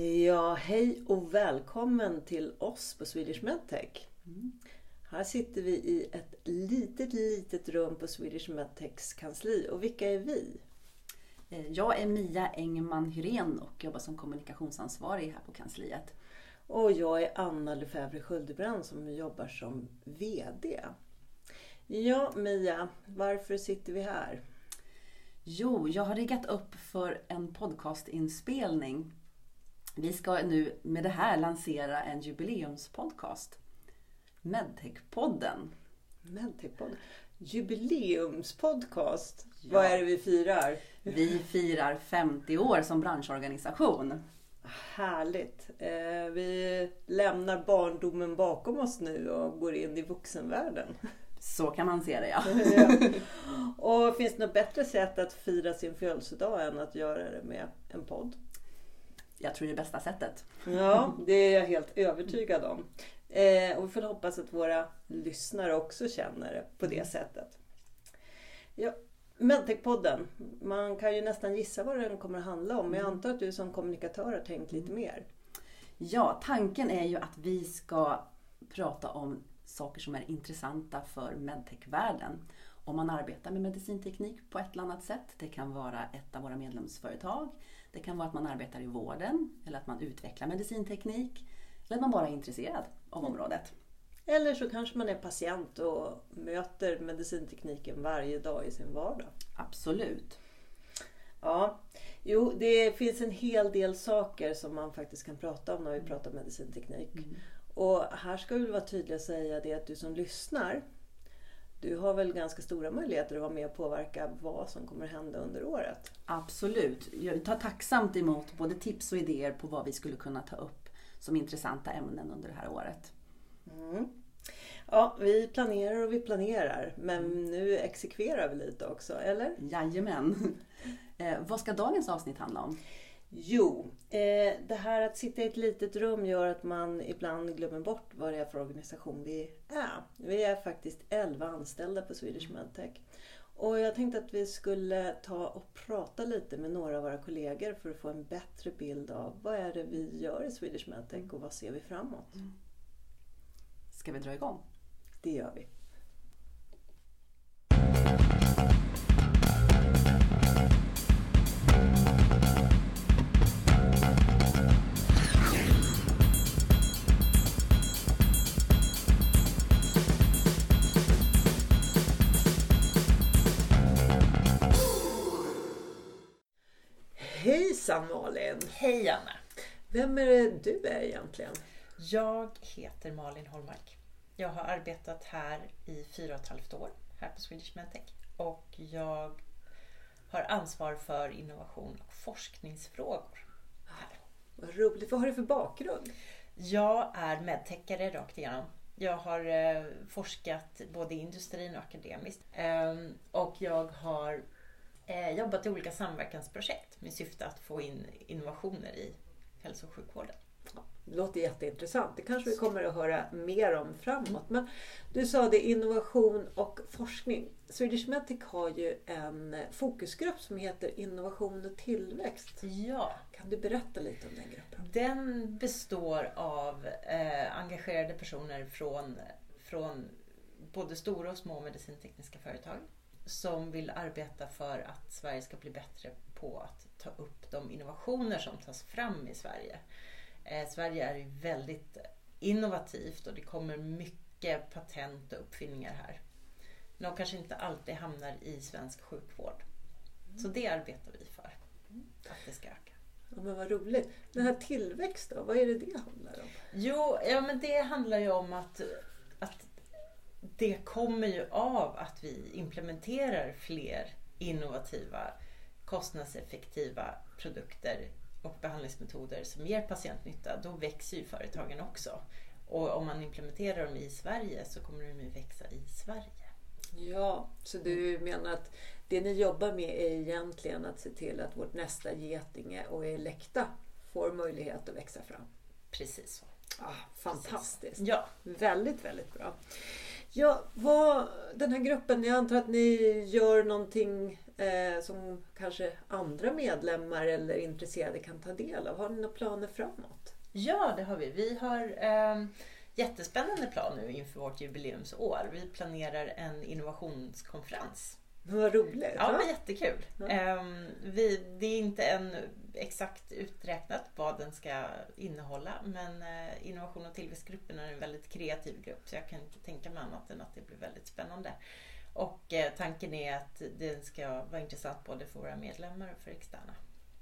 Ja, hej och välkommen till oss på Swedish Medtech. Här sitter vi i ett litet, litet rum på Swedish Medtechs kansli. Och vilka är vi? Eh, Jag är Mia Engman Hyrén och jobbar som kommunikationsansvarig här på kansliet. Och jag är Anna Lefebvre Sköldebrand som jobbar som VD. Ja, Mia, varför sitter vi här? Jo, jag har riggat upp för en podcastinspelning. Vi ska nu med det här lansera en jubileumspodcast. Medtech-podden. Medtech-podd. Jubileumspodcast. Ja. Vad är det vi firar? Vi firar 50 år som branschorganisation. Härligt. Eh, vi lämnar barndomen bakom oss nu och går in i vuxenvärlden. Så kan man se det. Ja. Och finns det något bättre sätt att fira sin födelsedag än att göra det med en podd? Jag tror det är bästa sättet. Ja, det är jag helt övertygad om. Eh, och vi får hoppas att våra lyssnare också känner det på det sättet. Ja, Medtech-podden, man kan ju nästan gissa vad den kommer att handla om. Men jag antar att du som kommunikatör har tänkt lite mer. Ja, tanken är ju att vi ska prata om saker som är intressanta för medtech-världen. Om man arbetar med medicinteknik på ett eller annat sätt. Det kan vara ett av våra medlemsföretag. Det kan vara att man arbetar i vården eller att man utvecklar medicinteknik. Eller att man bara är intresserad av området. Eller så kanske man är patient och möter medicintekniken varje dag i sin vardag. Absolut. Ja, jo det finns en hel del saker som man faktiskt kan prata om när vi pratar medicinteknik. Och här ska vi vara tydliga och säga det att du som lyssnar, du har väl ganska stora möjligheter att vara med och påverka vad som kommer att hända under året. Absolut. Jag tar tacksamt emot både tips och idéer på vad vi skulle kunna ta upp som intressanta ämnen under det här året. Mm. Ja, vi planerar och vi planerar, men nu exekverar vi lite också, eller? Jajamän. Eh, vad ska dagens avsnitt handla om? Jo, eh, det här att sitta i ett litet rum gör att man ibland glömmer bort vad det är för organisation vi är. Vi är faktiskt 11 anställda på Swedish Medtech. Och jag tänkte att vi skulle ta och prata lite med några av våra kollegor för att få en bättre bild av vad är det vi gör i Swedish Medtech och vad ser vi framåt. Ska vi dra igång? Det gör vi. Hejsan Malin! Hej Anna! Vem är det du är egentligen? Jag heter Malin Holmark. Jag har arbetat här i fyra och ett halvt år här på Swedish Medtech och jag har ansvar för innovation och forskningsfrågor. Vad roligt. Vad har du för bakgrund? Jag är medtechare rakt igenom. Jag har eh, forskat både i industrin och akademiskt. Ehm, och jag har jobbat i olika samverkansprojekt med syfte att få in innovationer i hälso och sjukvården. Det låter jätteintressant. Det kanske vi kommer att höra mer om framåt. Men du sa det, innovation och forskning. Swedish Medtech har ju en fokusgrupp som heter Innovation och tillväxt. Ja, Kan du berätta lite om den gruppen? Den består av eh, engagerade personer från, från både stora och små medicintekniska företag som vill arbeta för att Sverige ska bli bättre på att ta upp de innovationer som tas fram i Sverige. Eh, Sverige är ju väldigt innovativt och det kommer mycket patent och uppfinningar här. De kanske inte alltid hamnar i svensk sjukvård. Så det arbetar vi för. Att det ska öka. Ja, men vad roligt. Den här tillväxt då, vad är det det handlar om? Jo, ja, men det handlar ju om att, att det kommer ju av att vi implementerar fler innovativa, kostnadseffektiva produkter och behandlingsmetoder som ger patientnytta. Då växer ju företagen också. Och om man implementerar dem i Sverige så kommer de ju växa i Sverige. Ja, så du menar att det ni jobbar med är egentligen att se till att vårt nästa Getinge och Elekta får möjlighet att växa fram? Precis så. Ah, fantastiskt. Ja. Väldigt, väldigt bra. Ja, vad, den här gruppen, jag antar att ni gör någonting eh, som kanske andra medlemmar eller intresserade kan ta del av. Har ni några planer framåt? Ja, det har vi. Vi har eh, jättespännande plan nu inför vårt jubileumsår. Vi planerar en innovationskonferens. Vad roligt! Ja, men jättekul. Ja. Ehm, vi, det är inte än exakt uträknat vad den ska innehålla men eh, Innovation och tillväxtgruppen är en väldigt kreativ grupp så jag kan inte tänka mig annat än att det blir väldigt spännande. Och eh, tanken är att den ska vara intressant både för våra medlemmar och för externa.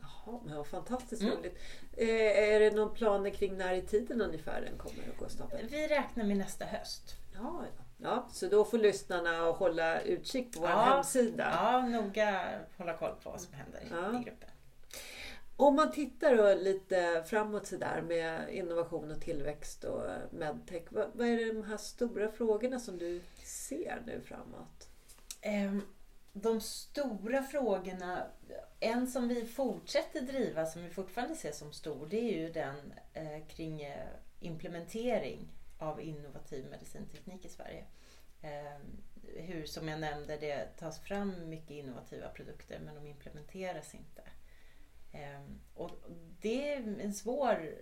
Jaha, men vad fantastiskt Mm. roligt. Eh, är det någon planer kring när i tiden ungefär den kommer att gå stapeln? Vi räknar med nästa höst. Ja, ja. Ja, så då får lyssnarna hålla utkik på vår Ja, hemsida. Ja, noga hålla koll på vad som händer Ja. i gruppen. Om man tittar lite framåt sådär med innovation och tillväxt och medtech. Vad, vad är de här stora frågorna som du ser nu framåt? Ehm, De stora frågorna, en som vi fortsätter driva som vi fortfarande ser som stor, det är ju den eh, kring eh, implementering av innovativ medicinteknik i Sverige. Ehm, hur, som jag nämnde, det tas fram mycket innovativa produkter men de implementeras inte. Ehm, och det är en svår,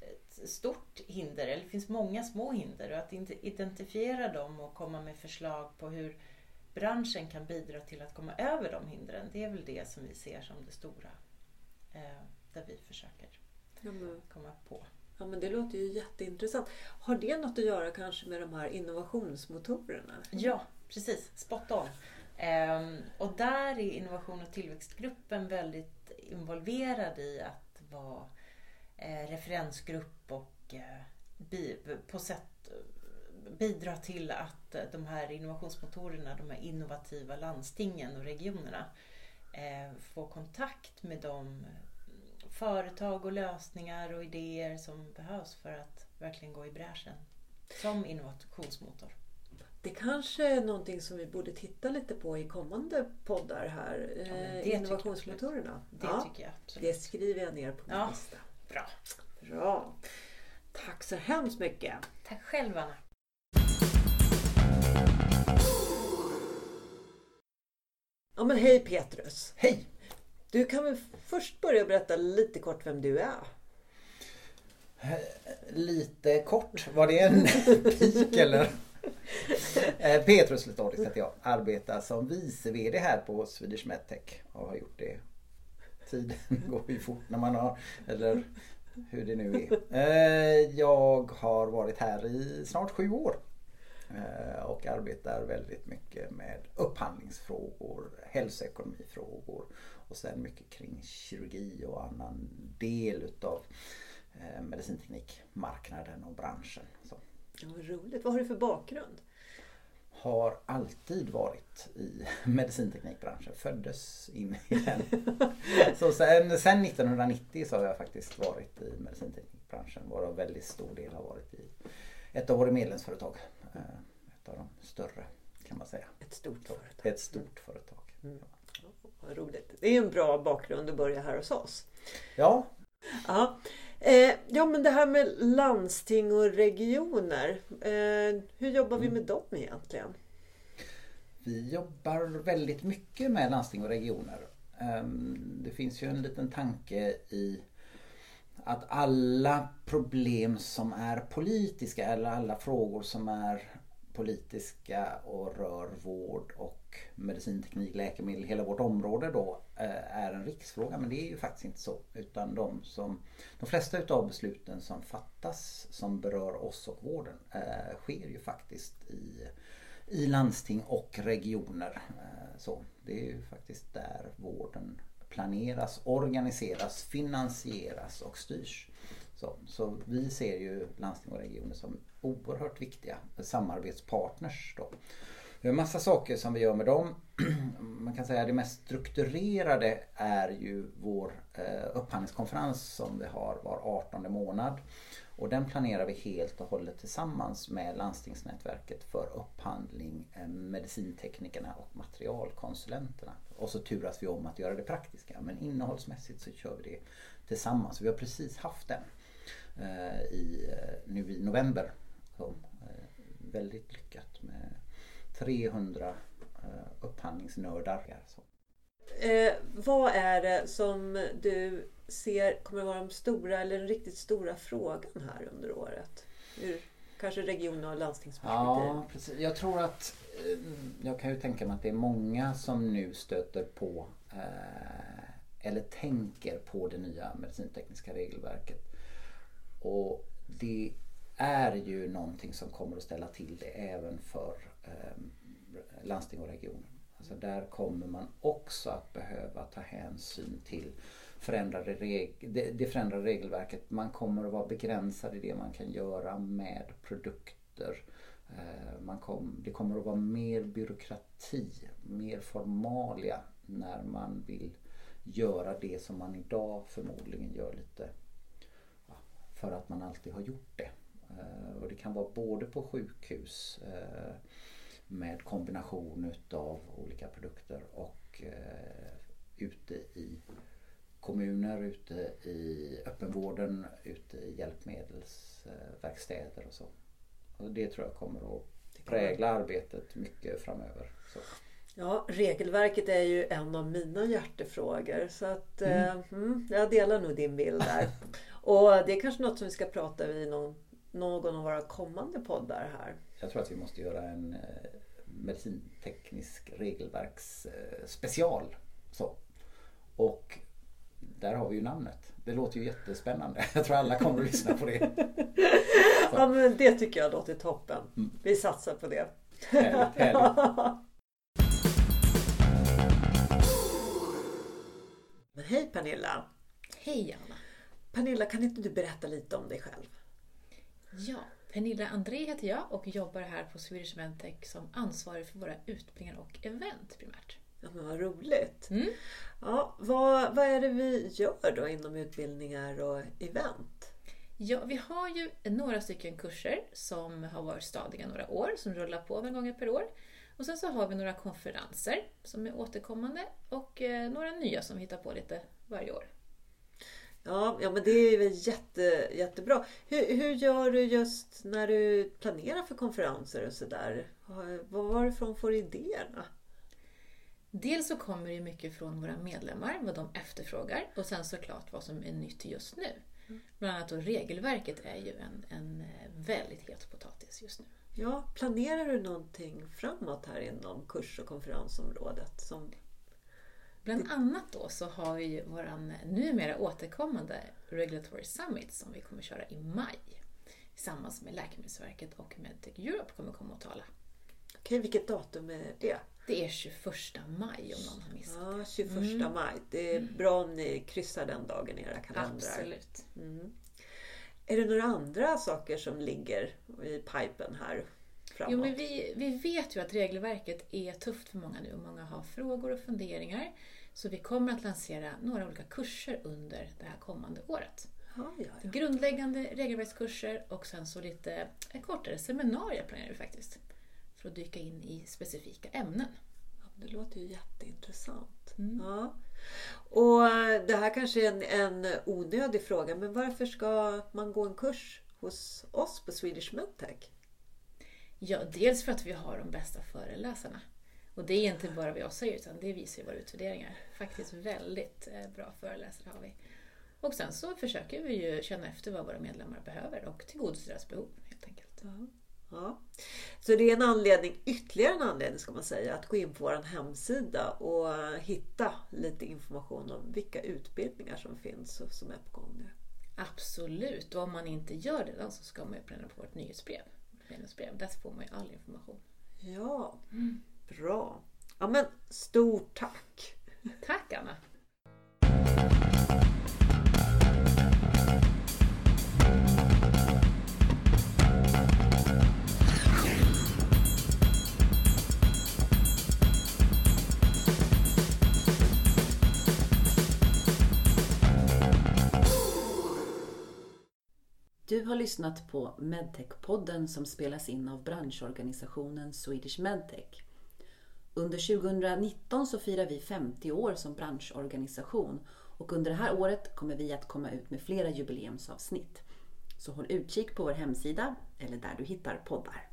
ett stort hinder, eller det finns många små hinder och att inte identifiera dem och komma med förslag på hur branschen kan bidra till att komma över de hindren. Det är väl det som vi ser som det stora. Eh, där vi försöker men, komma på ja, men det låter ju jätteintressant. Har det något att göra kanske med de här innovationsmotorerna? Ja, precis. Spot on. Ehm, och där är innovation och tillväxtgruppen väldigt involverad i att vara eh, referensgrupp och eh, bi, på sätt bidra till att eh, de här innovationsmotorerna, de här innovativa landstingen och regionerna eh, får kontakt med de företag och lösningar och idéer som behövs för att verkligen gå i bräschen som innovationsmotor. Det kanske är någonting som vi borde titta lite på i kommande poddar här. Ja, det eh, tycker jag Innovationsmotorerna. Det ja, tycker jag absolut. det skriver jag ner på min Ja. lista. Bra. Bra. Tack så hemskt mycket. Tack själv Anna. Ja men hej Petrus. Hej! Du kan väl först börja berätta lite kort vem du är? Lite kort, var det en pik eller? Eh, Petrus Letoris heter jag. Arbetar som vice VD här på Swedish Medtech och har gjort det. Tiden går ju fort när man har, eller hur det nu är. Eh, jag har varit här i snart sju år. Eh, Och arbetar väldigt mycket med upphandlingsfrågor, hälsoekonomifrågor och sen mycket kring kirurgi och annan del utav eh, medicinteknikmarknaden och branschen. Så Ja, vad roligt. Vad har du för bakgrund? har alltid varit i medicinteknikbranschen. Föddes in i den. Så sen, sen 1990 så har jag faktiskt varit i medicinteknikbranschen. Varav väldigt stor del har varit i ett av våra medlemsföretag. Eh, Ett av de större kan man säga. Ett stort företag. Ett stort företag. Mm. Ja, vad roligt. Det är en bra bakgrund att börja här hos oss. Ja, Ja, eh, ja men det här med landsting och regioner. Eh, hur jobbar vi med dem egentligen? Vi jobbar väldigt mycket med landsting och regioner. Ehm, Det finns ju en liten tanke i att alla problem som är politiska eller alla frågor som är politiska och rör vård och medicinteknik, läkemedel, hela vårt område då eh, är en riksfråga. Men det är ju faktiskt inte så. Utan de, som, de flesta utav besluten som fattas som berör oss och vården eh, sker ju faktiskt i i landsting och regioner. Eh, så det är ju faktiskt där vården planeras, organiseras, finansieras och styrs. Så, så vi ser ju landsting och regioner som oerhört viktiga samarbetspartners. Då. Vi har massa saker som vi gör med dem. Man kan säga att det mest strukturerade är ju vår eh, upphandlingskonferens som vi har var 18 månad. Och den planerar vi helt och hållet tillsammans med landstingsnätverket för upphandling, eh, medicinteknikerna och materialkonsulenterna. Och så turas vi om att göra det praktiska. Men innehållsmässigt så kör vi det tillsammans. Vi har precis haft den eh, i, eh, nu i november. Så, eh, väldigt lyckat med 300 eh, upphandlingsnördar. Så. Eh, vad är det som du ser kommer att vara den stora eller den riktigt stora frågan här under året? Ur kanske region och landstingsperspektiv. Ja, precis. Jag tror att jag kan ju tänka mig att det är många som nu stöter på eh, eller tänker på det nya medicintekniska regelverket. Och det är ju någonting som kommer att ställa till det även för eh, landsting och regioner. Alltså där kommer man också att behöva ta hänsyn till förändrade reg det, det förändrade regelverket. Man kommer att vara begränsad i det man kan göra med produkter. Eh, man kom, det kommer att vara mer byråkrati, mer formalia när man vill göra det som man idag förmodligen gör lite för att man alltid har gjort det. Eh, och det kan vara både på sjukhus eh, med kombination utav olika produkter och ute i kommuner, ute i öppenvården, ute i hjälpmedelsverkstäder och så. Och det tror jag kommer att prägla arbetet mycket framöver. Så. Ja, regelverket är ju en av mina hjärtefrågor. Så att, mm. Eh, jag delar nog din bild där. och det är kanske något som vi ska prata i någon, någon av våra kommande poddar här. Jag tror att vi måste göra en eh, medicinteknisk regelverksspecial. Eh, så. Och där har vi ju namnet. Det låter ju jättespännande. Jag tror alla kommer att lyssna på det. Så. Ja men det tycker jag låter toppen. Mm. Vi satsar på det. Härligt, härligt. hej Pernilla! Hej Anna! Pernilla, kan inte du berätta lite om dig själv? Ja, Pernilla André heter jag och jobbar här på Swedish Mentech som ansvarig för våra utbildningar och event primärt. Ja, men vad roligt! Mm. Ja, vad, vad är det vi gör då inom utbildningar och event? Ja, vi har ju några stycken kurser som har varit stadiga några år, som rullar på några gånger per år. Och sen så har vi några konferenser som är återkommande och eh, några nya som vi hittar på lite varje år. Ja, ja men det är väl jätte, jättebra. Hur, hur gör du just när du planerar för konferenser och sådär? Varifrån får du idéerna? Dels så kommer det mycket från våra medlemmar, vad de efterfrågar och sen såklart vad som är nytt just nu. Mm. Bland annat då regelverket är ju en, en eh, väldigt het potatis just nu. Ja, planerar du någonting framåt här inom kurs och konferensområdet? Som... Bland annat då så har vi ju våran numera återkommande Regulatory Summit som vi kommer köra i maj. Tillsammans med Läkemedelsverket och Medtech Europe kommer komma och tala. Okej, vilket datum är det? Det är 21 maj om någon har missat ja, 21 mm. maj. Det är bra om ni kryssar den dagen i era kalendrar. Absolut. Mm. Är det några andra saker som ligger i pipen här framåt? Jo, men vi, vi vet ju att regelverket är tufft för många nu och många har frågor och funderingar. Så vi kommer att lansera några olika kurser under det här kommande året. Ja, ja, ja. Grundläggande regelverkskurser och sen så lite kortare seminarier planerar vi faktiskt för att dyka in i specifika ämnen. Det låter ju jätteintressant. Mm. Ja. Och Det här kanske är en, en onödig fråga, men varför ska man gå en kurs hos oss på Swedish Medtech? Ja, dels för att vi har de bästa föreläsarna. Och det är inte bara vad jag säger, utan det visar ju våra utvärderingar. Faktiskt väldigt eh, bra föreläsare har vi. Och sen så försöker vi ju känna efter vad våra medlemmar behöver och tillgodose deras behov helt enkelt. Ja. Ja. Så det är en anledning, ytterligare en anledning ska man säga, att gå in på vår hemsida och hitta lite information om vilka utbildningar som finns och som är på gång nu. Absolut, och om man inte gör det så ska man ju prenumerera på vårt nyhetsbrev. nyhetsbrev. Där får man ju all information. Ja, mm. bra. Ja men stort tack! Tack Anna! Har lyssnat på Medtech-podden som spelas in av branschorganisationen Swedish Medtech. Under 2019 så firar vi 50 år som branschorganisation och under det här året kommer vi att komma ut med flera jubileumsavsnitt. Så håll utkik på vår hemsida eller där du hittar poddar.